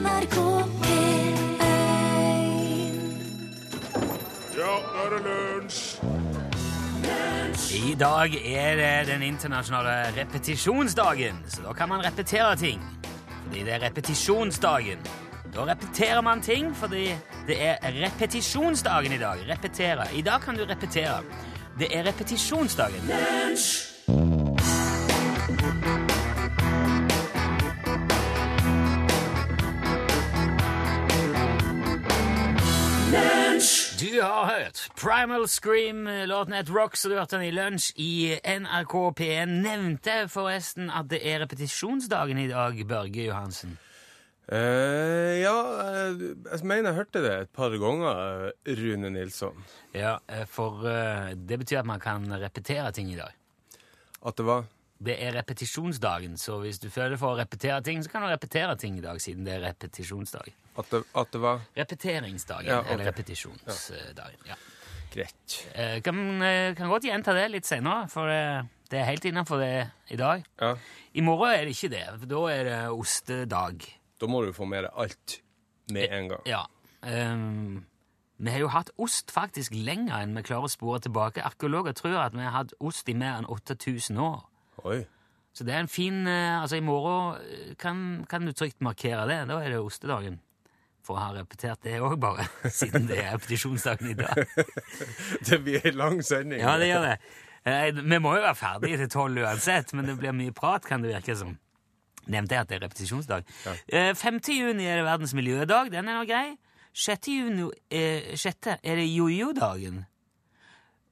NRK P1 Ja, nå er det lunsj! I dag er det den internasjonale repetisjonsdagen, så da kan man repetere ting. Fordi det er repetisjonsdagen. Da repeterer man ting fordi det er repetisjonsdagen i dag. Repetere. I dag kan du repetere. Det er repetisjonsdagen. Du har hørt Primal Scream, låten het Rock, så du hørte den i lunsj i NRK P1. Nevnte forresten at det er repetisjonsdagen i dag, Børge Johansen. Uh, ja, eh, jeg mener jeg hørte det et par ganger, eh, Rune Nilsson. Ja, eh, for uh, det betyr at man kan repetere ting i dag. At det var Det er repetisjonsdagen, så hvis du føler for å repetere ting, så kan du repetere ting i dag, siden det er repetisjonsdag. At det, at det var Repeteringsdagen, Ja, okay. eller repetisjonsdagen. Ja. greit. Jeg kan, eh, kan godt gjenta det litt senere, for eh, det er helt innenfor det i dag. Ja, I morgen er det ikke det, for da er det ostedag. da må du få med deg alt med en gang. Ja. Um, vi har jo hatt ost faktisk lenger enn vi klarer å spore tilbake. Arkeologer tror at vi har hatt ost i mer enn 8000 år. Oi. Så det er en fin eh, Altså, i morgen eh, kan, kan du trygt markere det. Da er det ostedagen. For å ha repetert det òg, bare. Siden det er repetisjonsdagen i dag. Det blir en lang sending. Ja, det gjør det. Eh, vi må jo være ferdige til tolv uansett, men det blir mye prat, kan det virke som. Nevnte jeg at det er repetisjonsdag. Ja. 5. juni er det verdens miljødag. Den er nå grei. 6. juni eh, 6. er det jojo-dagen.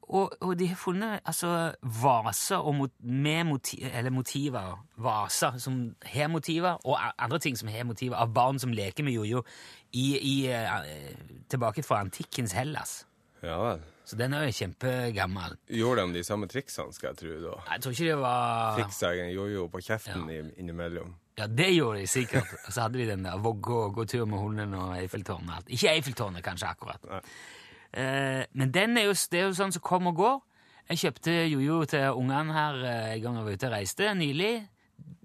Og, og de har funnet altså, vaser mot, med moti, eller motiver, vaser som har motiver, og andre ting som har motiver, av barn som leker med jojo i, i, eh, tilbake fra antikkens Hellas. Ja vel. Så den er jo kjempegammel. Gjorde de de samme triksene, skal jeg tro, da? Jeg tror ikke det var Fiksa en jojo på kjeften ja. innimellom. Ja, det gjorde de sikkert. Og så hadde de den der vogge og gå tur med hunden og Eiffeltårnet. Ikke Eiffeltårnet, kanskje, akkurat. Nei. Eh, men den er jo, det er jo sånn som kommer og går. Jeg kjøpte jojo til ungene her eh, en gang jeg var ute og reiste nylig.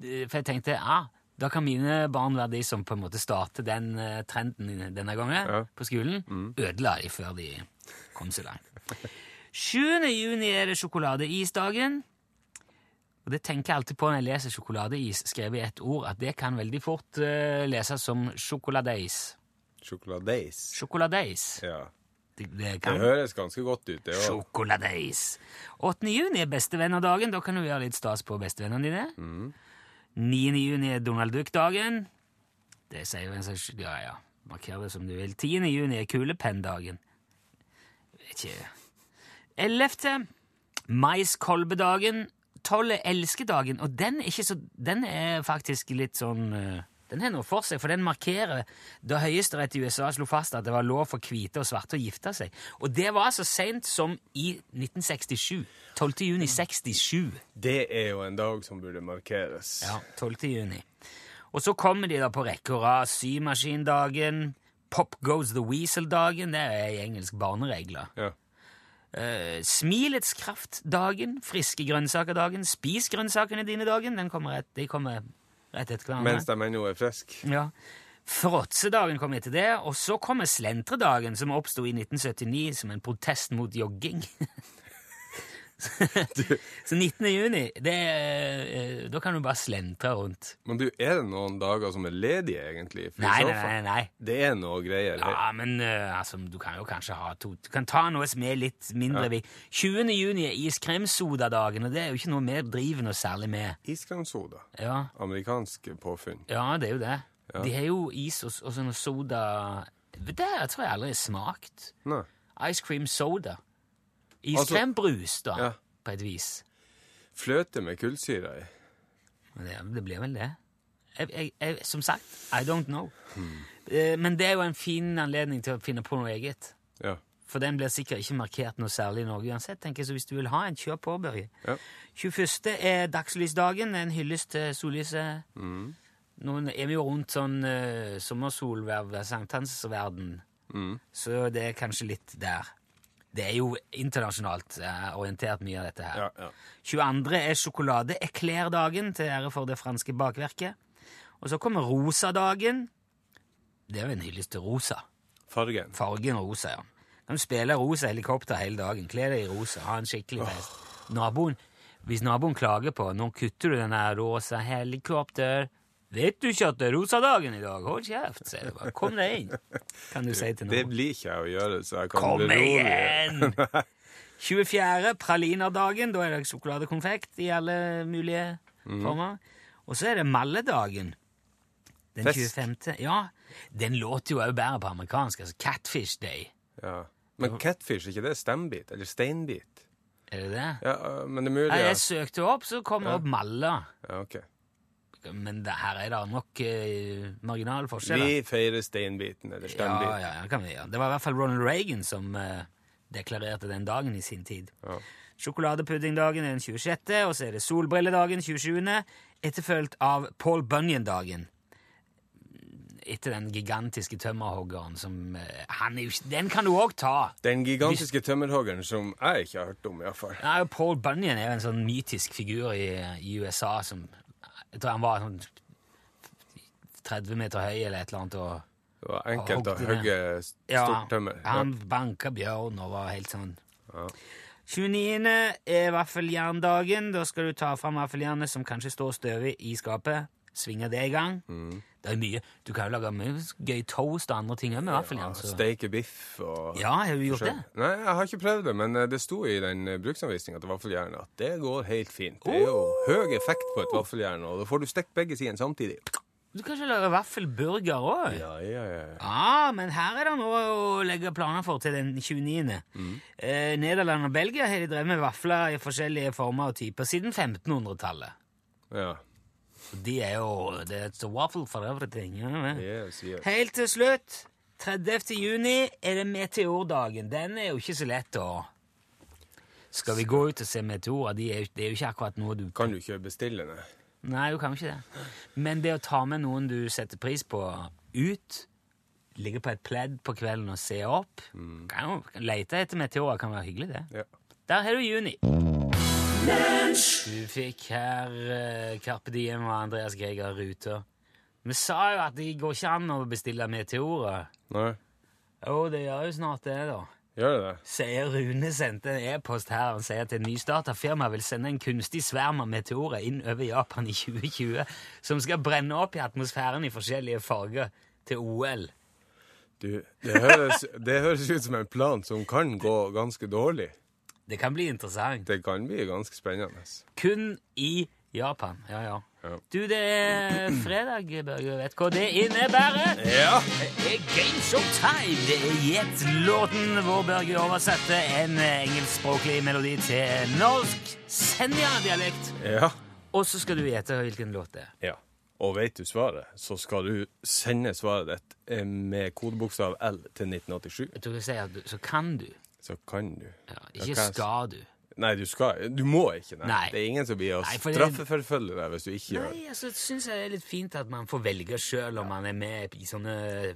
Eh, For jeg tenkte ja, da kan mine barn være de som på en måte starter den trenden denne gangen Ja. på skolen. Ødela de før de kom så langt. 7. juni er det sjokoladeisdagen. Og det tenker jeg alltid på når jeg leser sjokoladeis skrevet i ett ord, at det kan veldig fort uh, leses som sjokoladeis. Sjokoladeis. Sjokoladeis. Ja. Det, det Det høres ganske godt ut, det òg. Sjokoladeis. 8. juni er bestevennerdagen. Da kan du gjøre litt stas på bestevennene dine. 9. juni er Donald Duck-dagen. Det sier jo en som Ja, ja. Marker det som du vil. 10. juni er kulepenndagen. Vet ikke 11. Maiskolbedagen. 12. er elskedagen, og den er, så, den er faktisk litt sånn eh, Den har noe for seg, for den markerer da Høyesterett i USA slo fast at det var lov for hvite og svarte å gifte seg. Og det var så seint som i 1967. 12. juni 67. Det er jo en dag som burde markeres. Ja, 12. juni. Og så kommer de da på rekke og rad. Symaskindagen, Pop Goes the Weasel-dagen, det er i engelsk barneregler. Ja. Uh, smilets kraft-dagen, friske grønnsaker-dagen, spis grønnsakene dine-dagen, den kommer rett, de kommer rett etter hverandre. Mens de ennå er friske. Ja. Fråtsedagen kom etter det, og så kommer slentredagen, som oppsto i 1979 som en protest mot jogging. så 19. juni, det, er, eh, da kan du bare slentre rundt. Men du, er det noen dager som er ledige, egentlig? For i Nei, så nei, fall- nei. nei. Det er noe greier. Ja, men eh, altså, du kan jo kanskje ha to Du kan ta noe som er litt mindre vi 20. juni er iskremsodadagen, og det er jo ikke noe mer driver noe særlig med. Iskremsoda. Ja, Amerikansk påfunn. ja det er jo det. De har jo is og, og sånn soda Det tror jeg aldri har smakt. Nei. Ice cream soda. Iskrembrus, da, Ja. på et vis. Fløte med kullsyre i. Men det, det blir vel det. Jeg, jeg, jeg, som sagt, I don't know. Eh, Men det er jo en fin anledning til å finne på noe eget. Ja. For den blir sikkert ikke markert noe særlig i Norge uansett. tenker jeg, Så hvis du vil ha en, kjør på, Børge. Ja. 21. er dagslysdagen, en hyllest til sollyset. Nå er vi jo rundt sånn uh, sommersolverv, sankthansverden, så det er kanskje litt der. Det er jo internasjonalt eh, orientert mye av dette her. Ja, ja. 22. er sjokoladeeklærdagen til ære for det franske bakverket. Og så kommer rosadagen. Det er jo en hyllest til rosa. Fargen. Fargen rosa, ja. Kan spiller spille rosa helikopter hele dagen, kle deg i rosa, ha en skikkelig fest. Naboen, hvis naboen klager på nå kutter du den rosa helikopter Vet du ikke at det er rosadagen i dag? Hold kjeft, sier du bare. Kom deg inn, kan du si til Det blir ikke jeg å gjøre, så jeg kan Kom berolige. igjen! 24. pralinerdagen. Da er det sjokoladekonfekt i alle mulige Mhm. former. Og så er det malledagen. Den Fest. 25. Ja, den låter jo òg bedre på amerikansk. altså Catfish Day. Ja. Men catfish, er ikke det stembit? Eller steinbit? Er det det? Ja, øh, men det er mulig Nei, jeg søkte opp, så kom det opp malla. ja, ok. Men det her er det nok eh, marginale forskjeller. Vi feirer steinbiten, eller ja, ja, det kan vi gjøre. Det var i hvert fall Ronald Reagan som eh, deklarerte den dagen i sin tid. Ja. Sjokoladepuddingdagen er den 26., og så er det solbrilledagen 27., etterfulgt av Paul Bunyan-dagen. Etter den gigantiske tømmerhoggeren som eh, han er jo, Den kan du òg ta! Den gigantiske tømmerhoggeren som jeg ikke har hørt om, iallfall. Paul Bunyan er jo en sånn mytisk figur i, i USA som Jeg tror han var sånn 30 meter høy eller et eller annet. og Det var enkelt å hogge stort tømmer. Ja. Han banka bjørn og var helt sånn 29. er vaffeljerndagen. Da skal du ta fram vaffeljernet som kanskje står støvig i skapet. Svinge det i gang. Mm. Det er mye. Du kan jo lage mye gøy toast og andre ting også med vaffeljern. så- Steike biff og Ja, har du gjort det? Nei, jeg har ikke prøvd det, men eh, det sto i den eh, bruksanvisninga til vaffeljernet at det går helt fint. Det er jo høy effekt på et vaffeljern, og da får du stekt begge sidene samtidig. Du kan ikke lage vaffelburger òg. Ja, ja, ja. Ja, men her er det noe å legge planer for til den 29. Mm. Eh, Nederland og Belgia har de drevet med vafler i forskjellige former og typer siden 1500-tallet. ja. De er jo Det er et waffle for everything. Ja. Yes, yes. Helt til slutt, 30. juni, er det meteordagen. Den er jo ikke så lett å Skal vi gå ut og se meteorer? De er, det er jo ikke akkurat noe du Kan du ikke bestille det? Nei, du kan jo ikke det. Men det å ta med noen du setter pris på, ut, ligge på et pledd på kvelden og se opp kan jo, Lete etter meteorer kan være hyggelig, det. Ja. Der har du juni. Du fikk her uh, Carpe Diem og Andreas Greger Ruter. Vi sa jo at det går ikke an å bestille meteorer. Nei? Jo, det gjør jo snart det, da. Gjør det det? Sier Rune sendte en e-post her og sier at et nystarta firma vil sende en kunstig sverm av meteorer inn over Japan i 2020, som skal brenne opp i atmosfæren i forskjellige farger til OL. Du, det høres, det høres ut som en plan som kan gå ganske dårlig. Det kan bli interessant. Det kan bli ganske spennende. Kun i Japan. Ja, ja. Ja. Du, det er fredag, Børge. Vet hva det innebærer? Ja! Det er Games of Time! Det er Jet-låten hvor Børge oversetter en engelskspråklig melodi til norsk Senja-dialekt. Ja. Og så skal du gjette hvilken låt det er. ja. Og vet du svaret, så skal du sende svaret ditt med kodebokstav L til 1987. Jeg tror jeg sier? At du- Så kan du. Så kan du. Ja, ikke hva- skal du. Nei, du skal Du må ikke, nei. Nei. Det er ingen som blir å straffeforfølge deg hvis du ikke gjør det. Nei, altså, syns jeg det er litt fint at man får velge sjøl om man er med i sånne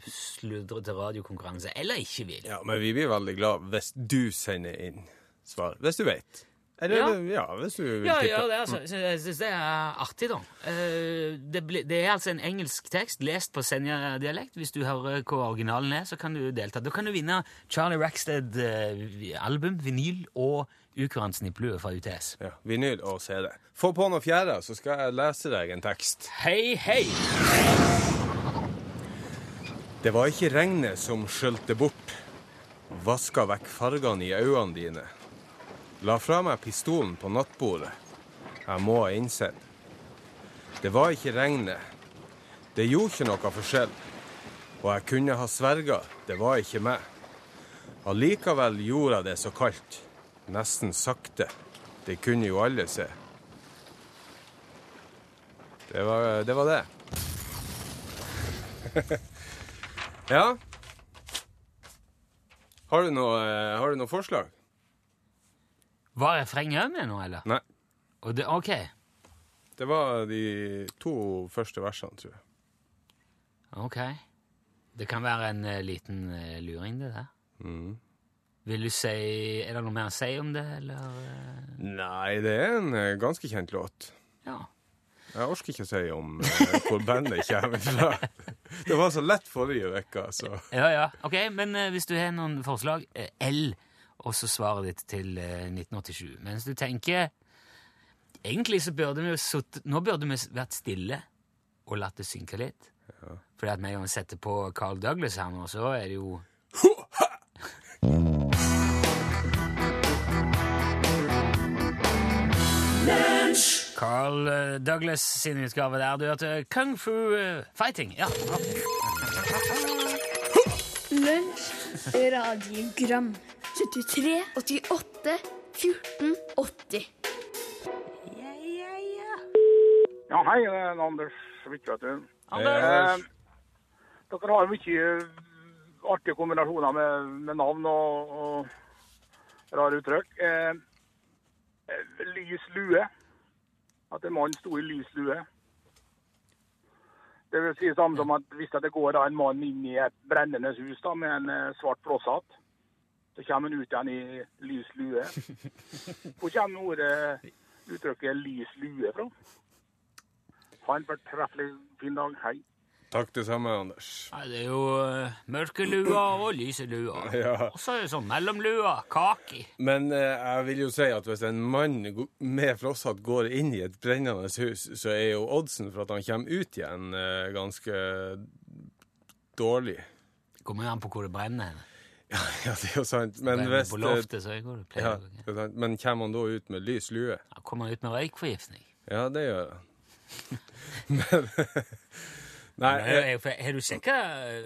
sludrete radiokonkurranser, eller ikke vil. Ja, men vi blir veldig glad hvis du sender inn svaret. Hvis du vet. Eller Ja. ja, hvis du vil Ja, tippe. ja, det altså, jeg syns det er artig, da. Eh, Det, ble, det er altså en engelsk tekst lest på Senja-dialekt. Hvis du hører hva originalen er, så kan du delta. Da kan du vinne Charlie Rackstead-album, vinyl og ukurant snipplue fra UTS. Ja, Vinyl og CD. Få på noe fjerde, så skal jeg lese deg en tekst. Hei, hei! Det var ikke regnet som skjølte bort, vaska vekk fargene i øynene dine. La fra meg pistolen på nattbordet. Jeg må ha innsett. Det var ikke regnet. Det gjorde ikke noe forskjell. Og jeg kunne ha sverga, det var ikke meg. Allikevel gjorde jeg det så kaldt. Nesten sakte. Det kunne jo alle se. Det var det. Var det. ja. Har du noe, eh, har du noe forslag? Var refrenget med nå, eller? Nei. Og det, ok. Det var de to første versene, tror jeg. Ok. Det kan være en eh, liten eh, luring, det der. Mm. Vil du si Er det noe mer å si om det, eller? eh? Nei, det er en eh, ganske kjent låt. Ja. Jeg orker ikke å si om eh, hvor bandet kommer fra. Det var så lett forrige uke, så Ja, ja. Ok, men eh, hvis du har noen forslag, eh, L, og så svaret ditt til eh, 1987. Mens du tenker Egentlig så burde vi jo sutt, Nå burde vi vært stille og latt det synke litt. Fordi at med en gang vi setter på Carl Douglas her nå, så er det jo Carl eh, Douglas sin utgave der. Du hørte Kung Fu eh, Fighting. Ja. ok. Lunsj, radiogram 73, 88, 14, 80 Ja, ja, ja. Ja, hei, det er Anders Witt. Anders! Eh, dere har mye artige kombinasjoner med, med navn og, og rare uttrykk. Eh, eh, lys lue. At en mann sto i lys lue. Det vil si samme som at hvis det går da en mann inn i et brennende hus da, med en eh, svart flosshatt, så kommer han ut igjen i lys lue. Hvor kommer ordet, uttrykket lys lue fra? Ha en fortreffelig fin dag. Hei. takk det samme, Anders. Nei, det er jo uh, mørke lua og lyse lua. Ja. Og så er det sånn mellomlua. Kaki. Men uh, jeg vil jo si at hvis en mann med flosshatt går inn i et brennende hus, så er jo oddsen for at han kommer ut igjen, uh, ganske dårlig. Kommer an på hvor det brenner. Ja, ja, det er jo sant. Men hvis på eh, loftet, så går det ja, å gå. det er sant. Men kommer han da ut med lys lue? Ja, Kommer ut med røykforgiftning. Ja, det gjør han. Men Nei, Har eh, har- har du sjekka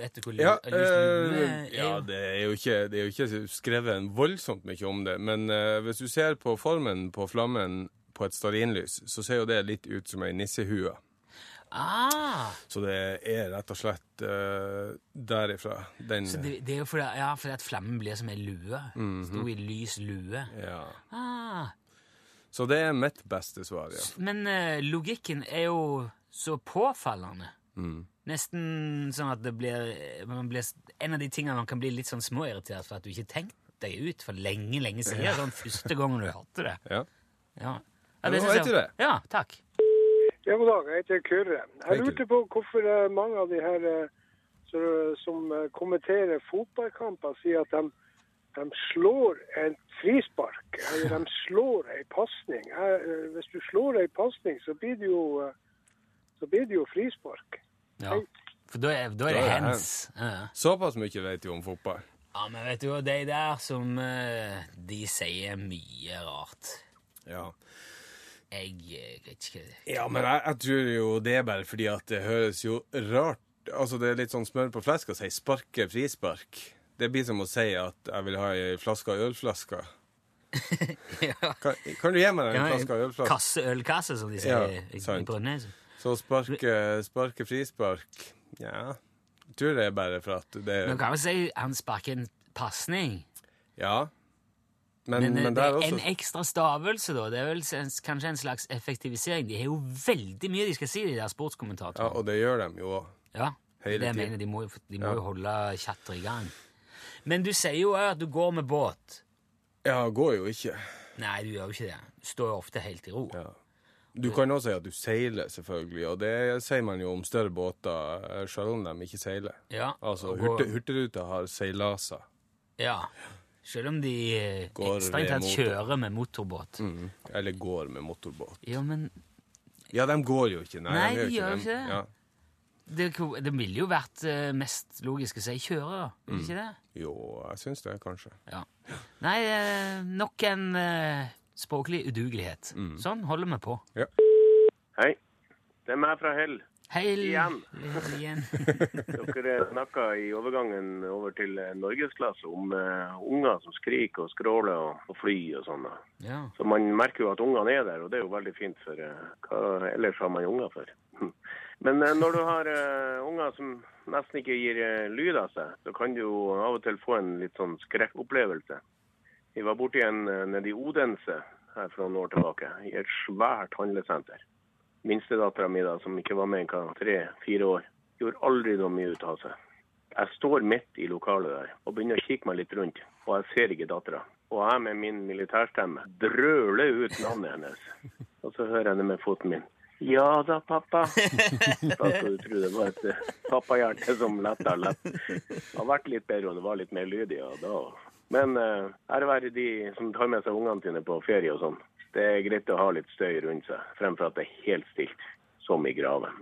Vet du hvor ja, lys lue eh, er? ja, det er jo ikke, det er jo ikke skrevet voldsomt mye om det. Men uh, hvis du ser på formen på flammen på et stearinlys, så ser jo det litt ut som ei nissehue. Ah, Så det er rett og slett uh, derifra. Den så det, det er jo fordi, ja, fordi at flammen blir som ei lue. Mhm. Sto i lys lue. Ja. Ah, Så det er mitt beste svar, ja. men uh, logikken er jo så påfallende. Mm. Nesten sånn at det blir, man blir En av de tingene man kan bli litt sånn småirritert for at du ikke tenkte deg ut for lenge, lenge siden. Sånn første gangen du hørte det. ja. Ja, Ja, det, synes vet du det. Ja, takk. Ja, god dag. Jeg heter Kyrre. Jeg lurte på hvorfor eh, mange av de her eh, som eh, kommenterer fotballkamper, sier at de, de slår et frispark, eller de slår ei pasning. Hvis du slår ei pasning, så blir det jo, så blir det jo frispark. Ja. For da er, da er det hands. Ja. Såpass mye vet du om fotball. ja, men vet du hva, de der som De sier mye rart. Ja. Jeg eh, vet ikke Ja, men jeg, jeg tror jo det er bare fordi at det høres jo rart Altså, det er litt sånn smør på flesk å si 'sparke frispark'. Det blir som å si at jeg vil ha ei flaske ølflaske. ja. Kan, kan du gi meg en Ja, flaska ølflaske? Kasse, ølkasse, som de sier Ja, i- i. Brønnøysund. Så sparke, sparke frispark Ja. Jeg tror det er bare for at det Men kan vi si han sparker en pasning? Ja. Men, Men, men, eh, det er det er en ekstra stavelse, da. Det er vel en, kanskje en slags effektivisering. De har jo veldig mye de skal si, de der Ja, og det gjør de jo òg. Ja, Hele det jeg mener. De må, de må Ja. jo holde chatter i gang. Men du sier jo òg at du går med båt. Ja, går jo ikke. Nei, du gjør jo ikke det. Du står jo ofte helt i ro. Ja. Du kan også si at du seiler, selvfølgelig, og det sier man jo om større båter, eh, selv om de ikke seiler. Ja, Altså, Hurtigruta har seilaser. ja. Selv om de eh, Går strengt tatt kjører med motorbåt. Mm. Eller går med motorbåt. Ja, men Ja, de går jo ikke. Nei, Nei, de de gjør jo ikke det. Ja. det, det ville jo vært eh, mest logisk å si kjøre, da. Vil Mm. ikke det? Jo, jeg syns det, kanskje. Ja. Nei, eh, nok en språklig udugelighet. Mm. Sånn holder vi på. Hei, det er meg fra Hell. Hei Igjen. igjen. Dere snakka i overgangen over til eh, norgesklasse om uh, unger som skriker og skråler og, og fly og sånn. ja. Så man merker jo at ungene er der, og det er jo veldig fint, for uh, hva ellers har man unger for? Men uh, når du har unger som nesten ikke gir lyd av seg, så kan du jo av og til få en litt sånn skrekkopplevelse. Vi var borti en nede i Odense her for noen år tilbake, i et svært handlesenter. Minstedattera mi, som ikke var med i tre-fire år, gjorde aldri noe mye ut av seg. Jeg står midt i lokalet der og begynner å kikke meg litt rundt, og jeg ser ikke dattera. Og jeg med min militærstemme drøler ut navnet hennes. Og så hører jeg det med foten min. Ja da, pappa. Da skal du tro det var et eh, pappahjerte som letta lett. Det har vært litt bedre om det var litt mer lydig. Ja, da. Men uh, ære være de som tar med seg ungene sine på ferie og sånn. Det er greit å ha litt støy rundt seg, fremfor at det er helt stilt, som i graven.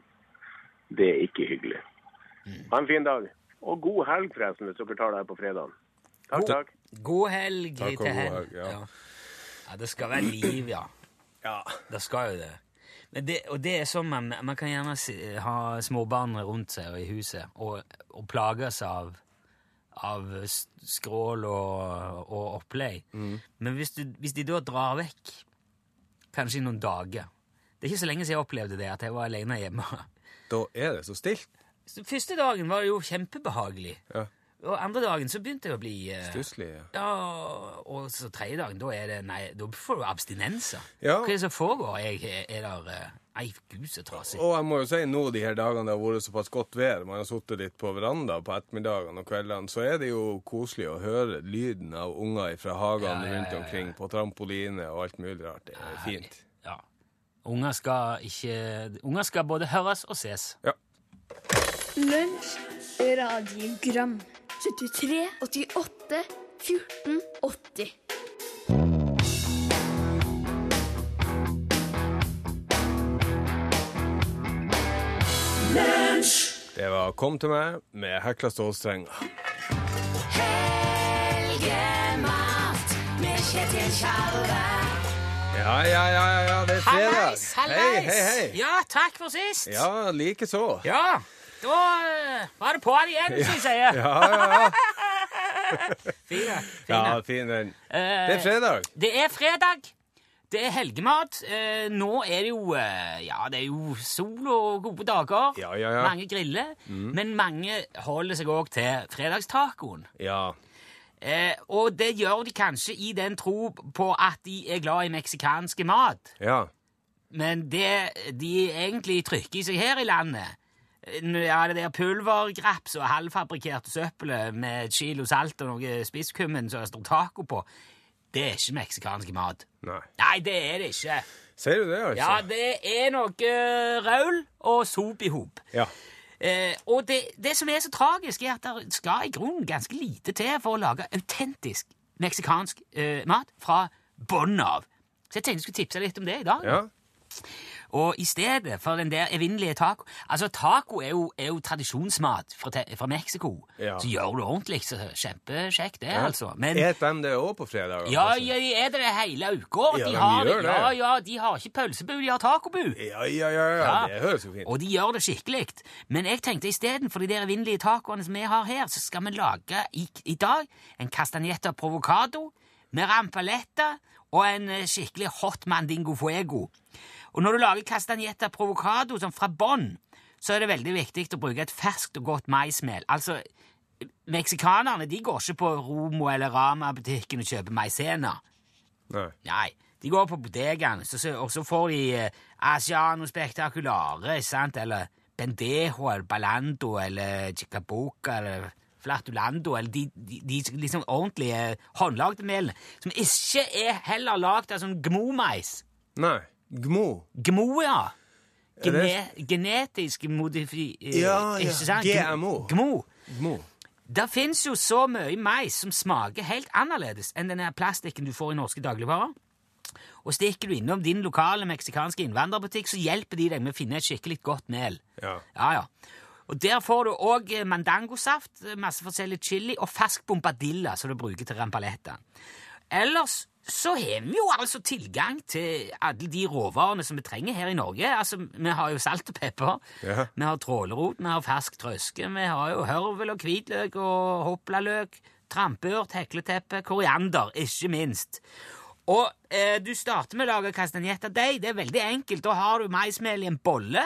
Det er ikke hyggelig. Ha en fin dag. Og god helg, forresten, hvis dere tar det her på fredag. Takk, takk. God helg Takk til god helg. helg, ja. ja. ja, det skal være liv, ja. Ja. Det skal jo det. Men det og det er sånn man, man kan gjerne si, ha småbarn rundt seg og i huset og, og plages av, av skrål og, og opplegg. Men hvis, du, hvis de da drar vekk, kanskje i noen dager Det er ikke så lenge siden jeg opplevde det, at jeg var alene hjemme. Da er det så stilt. Så første dagen var det jo kjempebehagelig. Ja. Og andre dagen så begynte jeg å bli eh, Stusslig. Ja. Ja, og så tredje dagen, da er det Nei, da får du abstinenser. Ja. Hva er det som foregår? Jeg, er der eh, Nei, gud, så trasig. Og jeg må jo si nå de her dagene det har vært såpass godt vær, man har sittet litt på veranda på ettermiddagene og kveldene, så er det jo koselig å høre lyden av unger fra hagene Ja, ja, ja, rundt omkring, på trampoline og alt mulig rart. Det er fint. Ja. Unger skal ikke Unger skal både høres og ses. Ja. Lunsj, radiogram 73, 88, 14, 80 Det var Kom til meg med hekla stålstrenger. Helgemat med Kjetil Tjalve. Ja, ja, ja, ja, det er fredag. Hallais, hallais! Hei, hei, hei. Ja, takk for sist. Ja, likeså. Ja, da eh, var det på'n igjen, som jeg sier. Ja, ja, ja. Fine. ja fin den. Eh, Det er fredag. Det er fredag. Det er helgemat. Eh, nå er det jo eh, Ja, det er jo sol og gode dager. Ja, ja, ja. Mange griller. Men mange holder seg òg til fredagstacoen. Ja. Eh, og det gjør de kanskje i den tro på at de er glad i meksikanske mat. Ja. Men det de egentlig trykker i seg her i landet eh, ja, det der pulvergraps og halvfabrikkerte søppelet med et kilo salt og noe spisskummen som det står taco på, det er ikke meksikansk mat. Nei. Nei, det er det ikke. Sier du det, altså? Ja, det er noe eh, raul og sop i hop. Ja. Eh, og det, det som er så tragisk, er at det skal i grunnen ganske lite til for å lage autentisk meksikansk eh, mat fra bunnen av. Så jeg tenkte jeg skulle tipse litt om det i dag. Ja. Og i stedet for den der evinnelige taco Altså, taco er jo, er jo tradisjonsmat fra, te- fra Mexico. Ja. Så gjør du ordentlig, så kjempekjekt det, altså. Men Et dem det òg på fredag? ja, altså? ja, de er det hele uka. Ja, de de har, gjør det. Ja, ja, de har ikke pølsebu, de har tacobu. Ja, ja, ja, ja. Ja. Det høres jo fint Og de gjør det skikkelig. Men jeg tenkte istedenfor de der evinnelige tacoene som vi har her, så skal vi lage i, i dag en castagnetta provocado med rampaletta og en eh, skikkelig hot mandingo fuego. Og når du lager castagnetta provocado sånn fra bånn, så er det veldig viktig å bruke et ferskt og godt maismel. Altså, meksikanerne de går ikke på Romo eller Rama-butikken og kjøper maisena. Nei. Nei, de går på bodegaen, så, så, og så får de eh, Asiano Spectaculare, sant? eller Bendejo, eller Balando, eller Chicaboca, eller Flatulando, eller de, de, de liksom ordentlige håndlagde melene, som ikke er heller lagd av sånn gmo-mais. Nei. Gmo. Gmo, ja. Gene, genetisk modifi... eh, Ja, ja. GMO. Gmo. Gmo. Det fins jo så mye mais som smaker helt annerledes enn den plastikken du får i norske dagligvarer. Og stikker du innom din lokale meksikanske innvandrerbutikk, så hjelper de deg med å finne et skikkelig godt mel. Ja. Ja, ja. Og Der får du òg mandangosaft, masse forskjellig chili og fersk bombadilla som du bruker til rampaletta. Ellers så har vi jo altså tilgang til alle de råvarene som vi trenger her i Norge. Altså, Vi har jo salt og pepper, Ja. vi har trålerot, vi har fersk trøske, vi har jo hørvel og hvitløk og hoplaløk, trampeurt, hekleteppe, koriander, ikke minst. Og eh, du starter med å lage castagnetta-deig. Det er veldig enkelt. Da har du maismel i en bolle,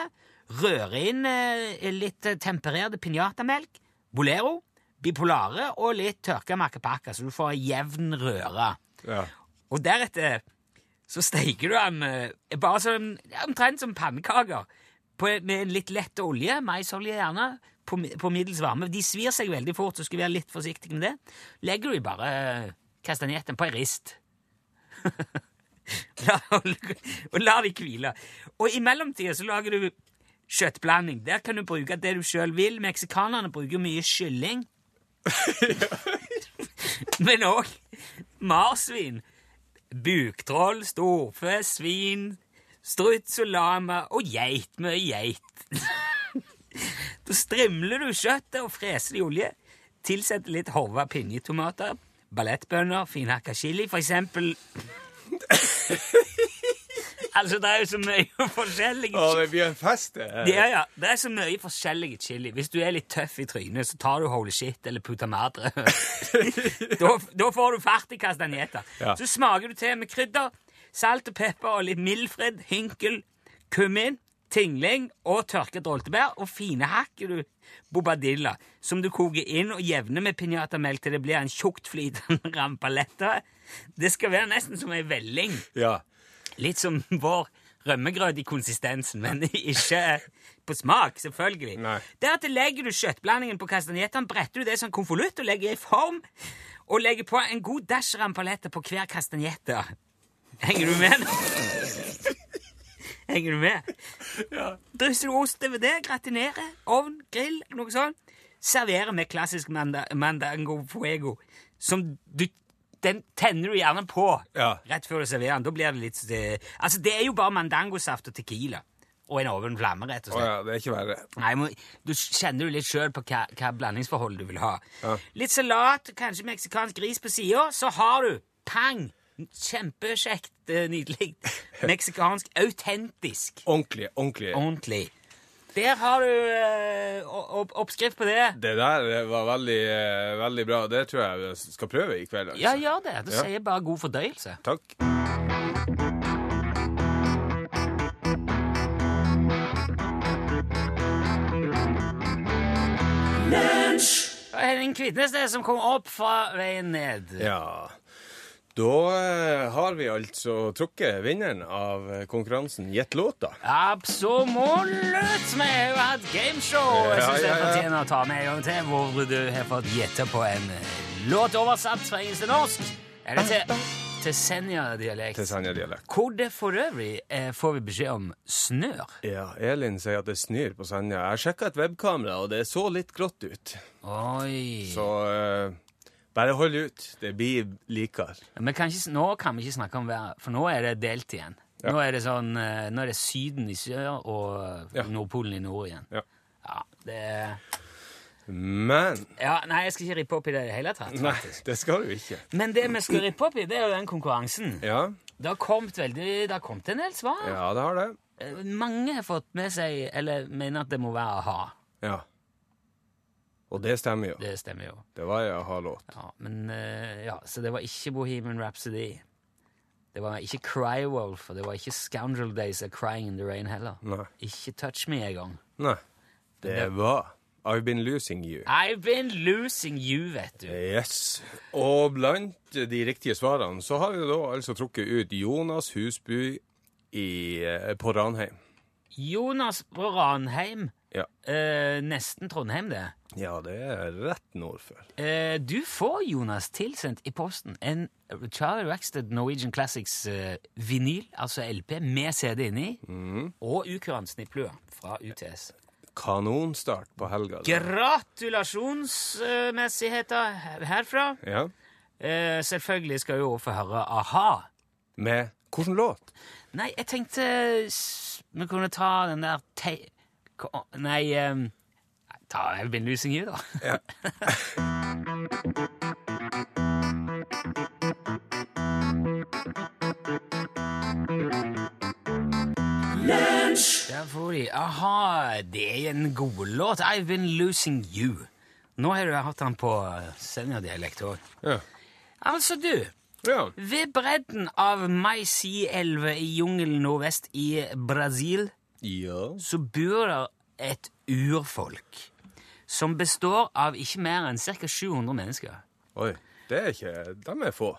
rører inn eh, litt eh, tempererte pinjatamelk, bolero, bipolare og litt tørka macapaca, så du får ei jevn røre. Ja. Og deretter så steiker du den eh, bare sånn, omtrent som pannekaker med en litt lett olje, maisolje gjerne, på, på middels varme. De svir seg veldig fort, så skal vi være litt forsiktige med det. Legger du bare kastanjetten på ei rist. La, og la de hvile. Og i mellomtida så lager du kjøttblanding. Der kan du bruke det du sjøl vil. Meksikanerne bruker mye kylling. Men òg marsvin, buktroll, storfe, svin, struts og lama og geit. Mye geit. Da strimler du kjøttet og freser det i olje. Tilsetter litt horva pinjetomater, ballettbønner, finhakka chili, for eksempel. altså, det er jo så mye forskjellige Å, det blir en fest, det. ja, ja. Det er så mye forskjellige chili. Hvis du er litt tøff i trynet, så tar du holy shit eller puta madre. da, da får du fart i castagnetta. Ja. Så smaker du til med krydder, salt og pepper og litt mildfred, hinkel, kummin, tingling og tørket roltebær, og finehakker du bobadilla, som du koker inn og jevner med pinjatamelk til det blir en tjukt flytende rampaletta. Det skal være nesten som ei velling. Ja. Litt som vår rømmegrøt i konsistensen, men ikke på smak, selvfølgelig. Nei. Deretter legger du kjøttblandingen på kastanjettene, bretter du det som konvolutt og legger i form, og legger på en god dash rampaletta på hver kastanjette. Henger du med? Henger du med? Drysser du ost over det, gratinerer, ovn, grill, noe sånt. Serverer med klassisk manda mandango fuego, som du den tenner du gjerne på Ja. rett før du serverer den. Da blir det litt det, Altså, det er jo bare mandangosaft og tequila. Og en oven flamme, rett og slett. slett. ja, det er ikke verre. Nei, men Du kjenner jo litt sjøl på hva, hva blandingsforhold du vil ha. Ja. Litt salat, kanskje meksikansk gris på sida, så har du pang! Kjempekjekt, eh, nydelig. Meksikansk, autentisk, Ordentlig, ordentlig. ordentlig. Der har du eh, oppskrift på det. Det der var veldig, eh, veldig bra. Det tror jeg vi skal prøve i kveld. altså. Ja, gjør det. Da Ja. sier jeg bare god fordøyelse. Takk. Henning Kvitnes det som kom opp fra veien ned. Ja. Da eh, har vi altså trukket vinneren av eh, konkurransen Gjett låta. Absolutt! Vi har jo hatt gameshow. Jeg syns ja, jeg fortjener å ta med en gang til, hvor du har fått gjette på en eh, låt oversatt fra engelsk til norsk. Eller til, til Senja-dialekt. Senja-dialekt. Hvor det for øvrig får vi beskjed om snør. Ja, Elin sier at det snør på Senja. Jeg sjekka et webkamera, og det så litt grått ut. Oi. Så eh, bare hold ut. Det blir likere. Men nå kan vi ikke snakke om været, for nå er det delt igjen. Ja. Nå er det sånn, eh, nå er det Syden i sør og Ja. Nordpolen i nord igjen. Ja. Ja, det. Men Ja, nei, jeg skal ikke rippe opp i det i det hele tatt. Nei, det skal du ikke. Men det vi skal rippe opp i, det er jo den konkurransen. Ja, Det har kommet veldig, det har kommet en del svar. ja det har det. Eh, Mange har fått med seg, eller mener at det må være a-ha. Ja. Og det stemmer jo. Det stemmer jo. Det var en a-ha-låt. Ja, men eh, ja, Så det var ikke Bohemian Rhapsody. Det var ikke Crywolf, og det var ikke Scoundrel Days of Crying in the Rain heller. Nei. Ikke Touch Me engang. Nei. Det var I've Been Losing You. I've been losing you, vet du. Yes. Og blant de riktige svarene så har vi da altså trukket ut Jonas Husby i, eh, på Ranheim. Jonas på Ranheim. Ja. Eh, nesten Trondheim, det. ja, det er rett nord for. Eh, du får, Jonas, tilsendt i posten en Charlie Rackstead Norwegian Classics eh, vinyl, altså LP, med CD inni, og ukurant snipplue fra UTS. Kanonstart på helga. da. Gratulasjonsmessigheter herfra. Ja. Eh, selvfølgelig skal vi også få høre a-ha. Med hvilken låt? Nei, jeg tenkte vi kunne ta den der Nei, um, ta I've Been Losing You, da. Ja. Der får de Aha, det er en god låt. I've Been Losing You. Nå har du hatt den på seniordialekt òg. Ja. Altså, du. ja. Ved bredden av Maici-elva i jungelen nordvest i Brasil Ja. så bor det et urfolk som består av ikke mer enn ca. 700 mennesker. Oi. Det er ikke De er få.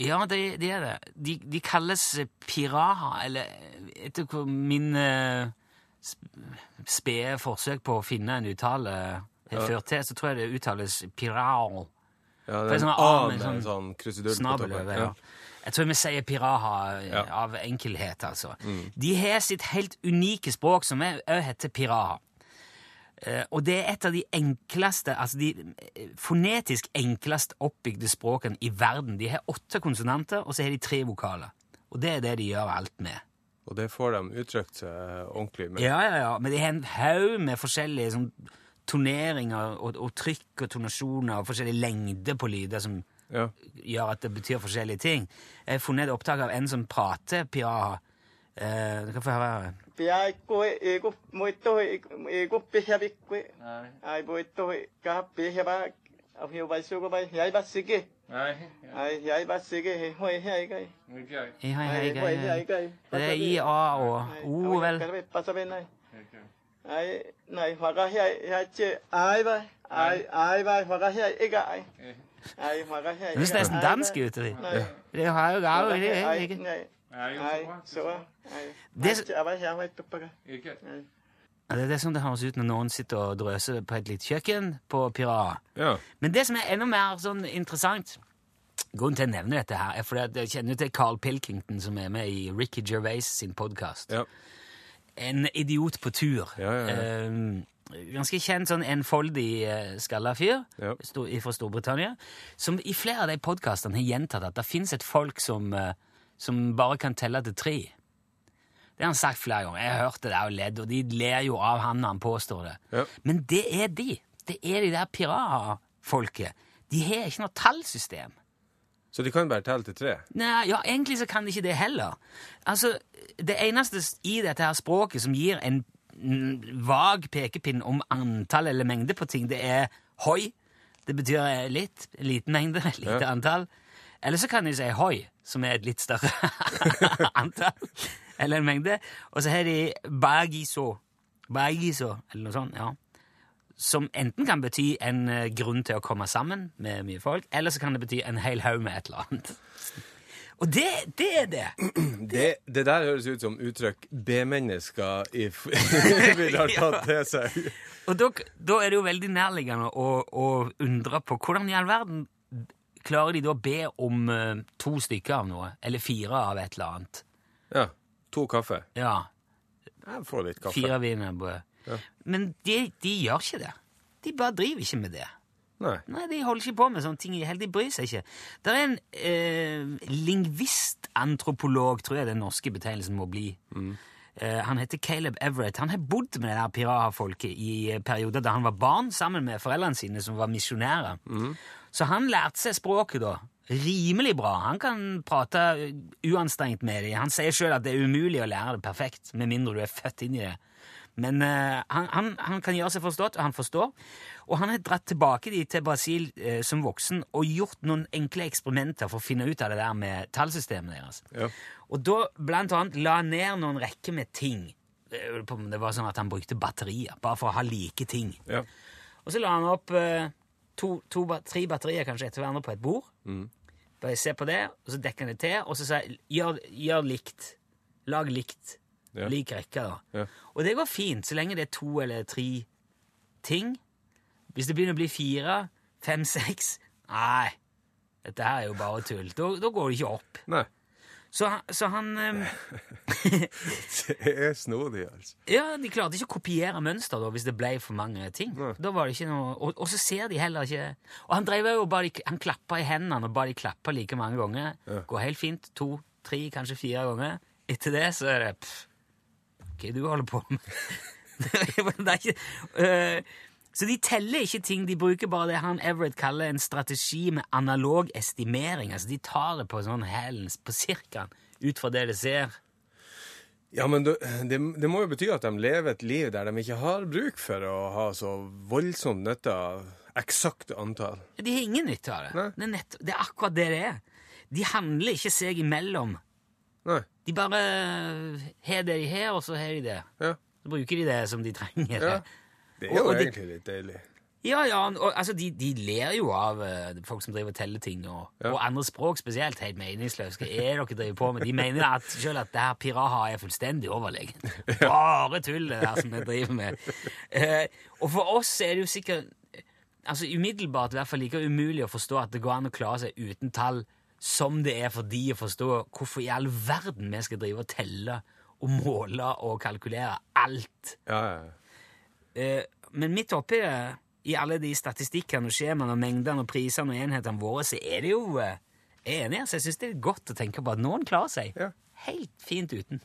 Ja, det, det er det. De, de kalles piraha, eller etter min uh, spede forsøk på å finne en uttale har ført til, så tror jeg det uttales pirao. Ja, det er sånn en A A med en sånn sånn krusedull på toppen. ja. Jeg tror vi sier piraha eh, Ja. av enkelhet, altså. De har sitt helt unike språk, som òg heter piraha. Uh, og det er et av de enkleste, altså de eh, fonetisk enklest oppbygde språkene i verden. De har åtte konsonanter, og så har de tre vokaler. Og det er det de gjør alt med. Og det får de uttrykt seg ordentlig med. Ja, ja, ja. Men de har en haug med forskjellige sånn, toneringer og, og trykk og tonasjoner og forskjellige lengder på lyder som Ja. gjør at det betyr forskjellige ting. Jeg har funnet et opptak av en som prater piaha. Eh, du kan få høre. her. Det er I, A og O, vel? Nei. Ai nei høres nesten dansk ut. Det har jo det er Ai ikke. Det- er det som det høres ut når noen sitter og drøser på et lite kjøkken på Pirat. Ja. Men det som er enda mer sånn interessant Grunnen til at jeg nevner dette, her er fordi at jeg kjenner til Carl Pilkington, som er med i Ricky Gervais sin podkast. Ja. En idiot på tur. Ja, ja, ja. Eh, ganske kjent sånn enfoldig uh, skalla fyr Ja. fra Storbritannia, som i flere av de podkastene har gjentatt at det fins et folk som, eh, som bare kan telle til tre. Det har han sagt flere ganger. Jeg har hørt det og ledd, og de ler jo av han når han påstår det. Ja. Men det er de. Det er de der piratfolket. De har ikke noe tallsystem. Så de kan bare telle til tre? Nei, ja, egentlig så kan de ikke det heller. Altså, det eneste i dette her språket som gir en vag pekepinn om antall eller mengde på ting, det er hoi. Det betyr litt, liten mengde, lite Ja. antall. Eller så kan de si hoi, som er et litt større antall, eller en mengde. Og så har de bagiso, bagiso, eller noe sånt, ja. Som enten kan bety en eh, grunn til å komme sammen med mye folk, eller så kan det bety en hel haug med et eller annet. Og det, det er det. Det, det der høres ut som uttrykk B-mennesker vil ha tatt til seg. Og da, da er det jo veldig nærliggende å, å undre på hvordan i all verden klarer de da å be om eh, to stykker av noe, eller fire av et eller annet. Ja. To kaffe. Ja, Jeg får litt kaffe. fire wienerbrød. Ja. Men de, de gjør ikke det. De bare driver ikke med det. Nei. Nei, De holder ikke på med sånne ting De bryr seg ikke. Det er en eh, lingvistantropolog, tror jeg den norske betegnelsen må bli. Eh, han heter Caleb Everett. Han har bodd med det der piraha-folket i eh, perioder da han var barn, sammen med foreldrene sine, som var misjonærer. Så han lærte seg språket da. Rimelig bra. Han kan prate eh, uanstrengt med dem. Han sier sjøl at det er umulig å lære det perfekt, med mindre du er født inn i det. Men uh, han, han, han kan gjøre seg forstått, og han forstår. Og han har dratt tilbake dit til Brasil uh, som voksen og gjort noen enkle eksperimenter for å finne ut av det der med tallsystemet deres. Ja. Og da blant annet la han ned noen rekker med ting. Om Det var sånn at han brukte batterier, bare for å ha like ting. Ja. Og så la han opp uh, to, to, tre batterier kanskje etter hverandre på et bord. Bare se på det, og så dekker han det til, og så sier gjør, gjør likt. Lag likt. Ja. Lik rekke, da. Ja. Og det går fint, så lenge det er to eller tre ting. Hvis det begynner å bli fire, fem, seks Nei, dette her er jo bare tull. Da, da går det ikke opp. Nei. Så, så han um... Det er snodig, altså. Ja, de klarte ikke å kopiere mønster da, hvis det ble for mange ting. Nei. Da var det ikke noe, og, og så ser de heller ikke Og han drev jo bare, han klappa i hendene og ba de klappe like mange ganger. Ja. Går helt fint. To, tre, kanskje fire ganger. Etter det så er det pff, Hva du holder på med? det ikke, uh, så de teller ikke ting, de bruker bare det han Everett kaller en strategi med analog estimering. Altså de tar det på sånn hælens, på cirkaen, ut fra det de ser. Ja, men det, det må jo bety at de lever et liv der de ikke har bruk for å ha så voldsomt nytte av eksakt antall. De har ingen nytte av det. Det er, nett, det er akkurat det det er. De handler ikke seg imellom. Nei. De bare har det de har, og så har de det. Ja. Så bruker de det som de trenger. ja. Det er jo og og egentlig litt deilig. Ja, ja, og, altså, de, de ler jo av uh, folk som driver og teller ting, og, Ja. og andre språk spesielt. Helt meningsløst. Hva er dere driver på med? De mener at, selv at det her piraha er fullstendig overlegent. Bare tull, det der som vi driver med. Uh, og for oss er det jo sikkert altså umiddelbart i hvert fall like umulig å forstå at det går an å klare seg uten tall som det er for de å forstå hvorfor i all verden vi skal drive og telle og måle og kalkulere alt. Ja, ja. Eh, men midt oppi det, i alle de statistikkene og skjemaene og mengdene og prisene og enhetene våre, så er det jo eh, Jeg er enig, altså. Jeg syns det er godt å tenke på at noen klarer seg Ja. helt fint uten.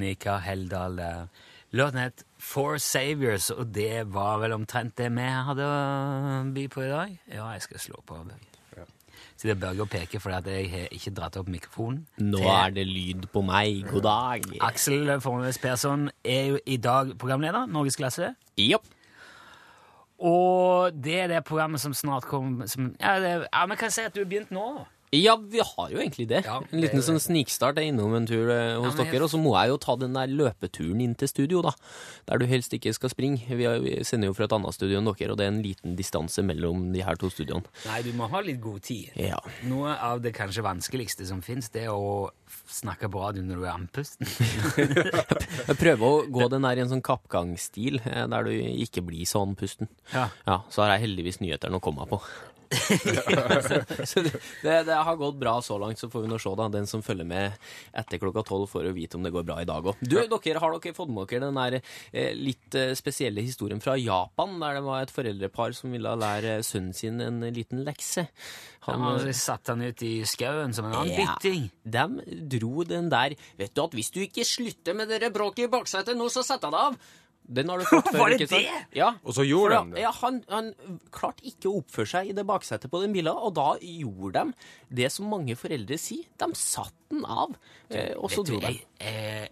Monica Heldal der. Låten het Four Saviors, og det var vel omtrent det vi hadde å by på i dag. Ja, jeg skal slå på. Så det Børge og peke, for jeg har ikke dratt opp mikrofonen. Nå til- er det lyd på meg. God dag. Aksel Formøs Persson er jo i dag programleder, Norgesklasse. Jopp. Og det er det programmet som snart kommer som, ja, det, ja, men kan jeg si at du har begynt nå? Ja, vi har jo egentlig det. Ja, en liten sånn snikstart er innom en tur eh, hos Ja, dere, og så må jeg jo ta den der løpeturen inn til studio, da. Der du helst ikke skal springe. Vi, er, vi sender jo fra et annet studio enn dere, og det er en liten distanse mellom de her to studioene. Nei, du må ha litt god tid. Ja. Noe av det kanskje vanskeligste som fins, det er å snakke på radio når du er andpusten. Jeg prøver å gå den der i en sånn kappgangsstil, eh, der du ikke blir sånn pusten. Ja. Ja, så har jeg heldigvis nyhetene å komme på. Så så det, det, det har gått bra så langt, så får vi nå se, da. Den som følger med etter klokka tolv, får jo vite om det går bra i dag òg. Du, dere, har dere fått med dere den der eh, litt eh, spesielle historien fra Japan, der det var et foreldrepar som ville lære sønnen sin en liten lekse? Han Han, har satt han ut i skauen som en annen Ja. bytting. de dro den der Vet du at hvis du ikke slutter med dere bråket i baksetet nå, så setter jeg deg av! Den har du fått før, Var det ikke sant? det? Ja. Og så gjorde For de det. Ja, han, han klarte ikke å oppføre seg i det baksetet på den bilen, og da gjorde de det som mange foreldre sier. De satte den av, eh, og så dro de. eh,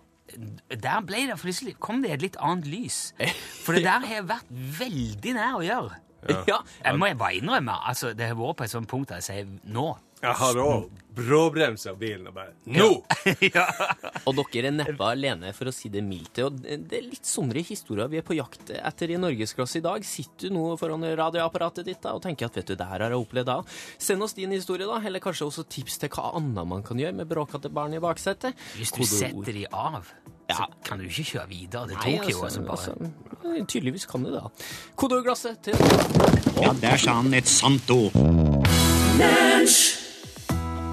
der ble det plutselig kom det et litt annet lys. For det der har jeg vært veldig nær å gjøre. Ja. Jeg må jeg bare innrømme. altså Det har vært på et sånt punkt der jeg sier nå. Jeg har òg bråbremsa bilen og bare Nå! Og dere er neppe alene, for å si det mildt. Og det er litt sånne historier vi er på jakt etter i Norgesklasse i dag. Sitter du nå foran radioapparatet ditt da, og tenker at vet du, det her har jeg opplevd da. Send oss din historie, da. Eller kanskje også tips til hva annet man kan gjøre med bråkete barn i baksetet. Hvis du setter de av, så kan du ikke kjøre videre Det Nei, Tokyo. altså, altså, bare. altså, tydeligvis kan du det, da. Kodeordglasset til Ja, der sa han et sant ord.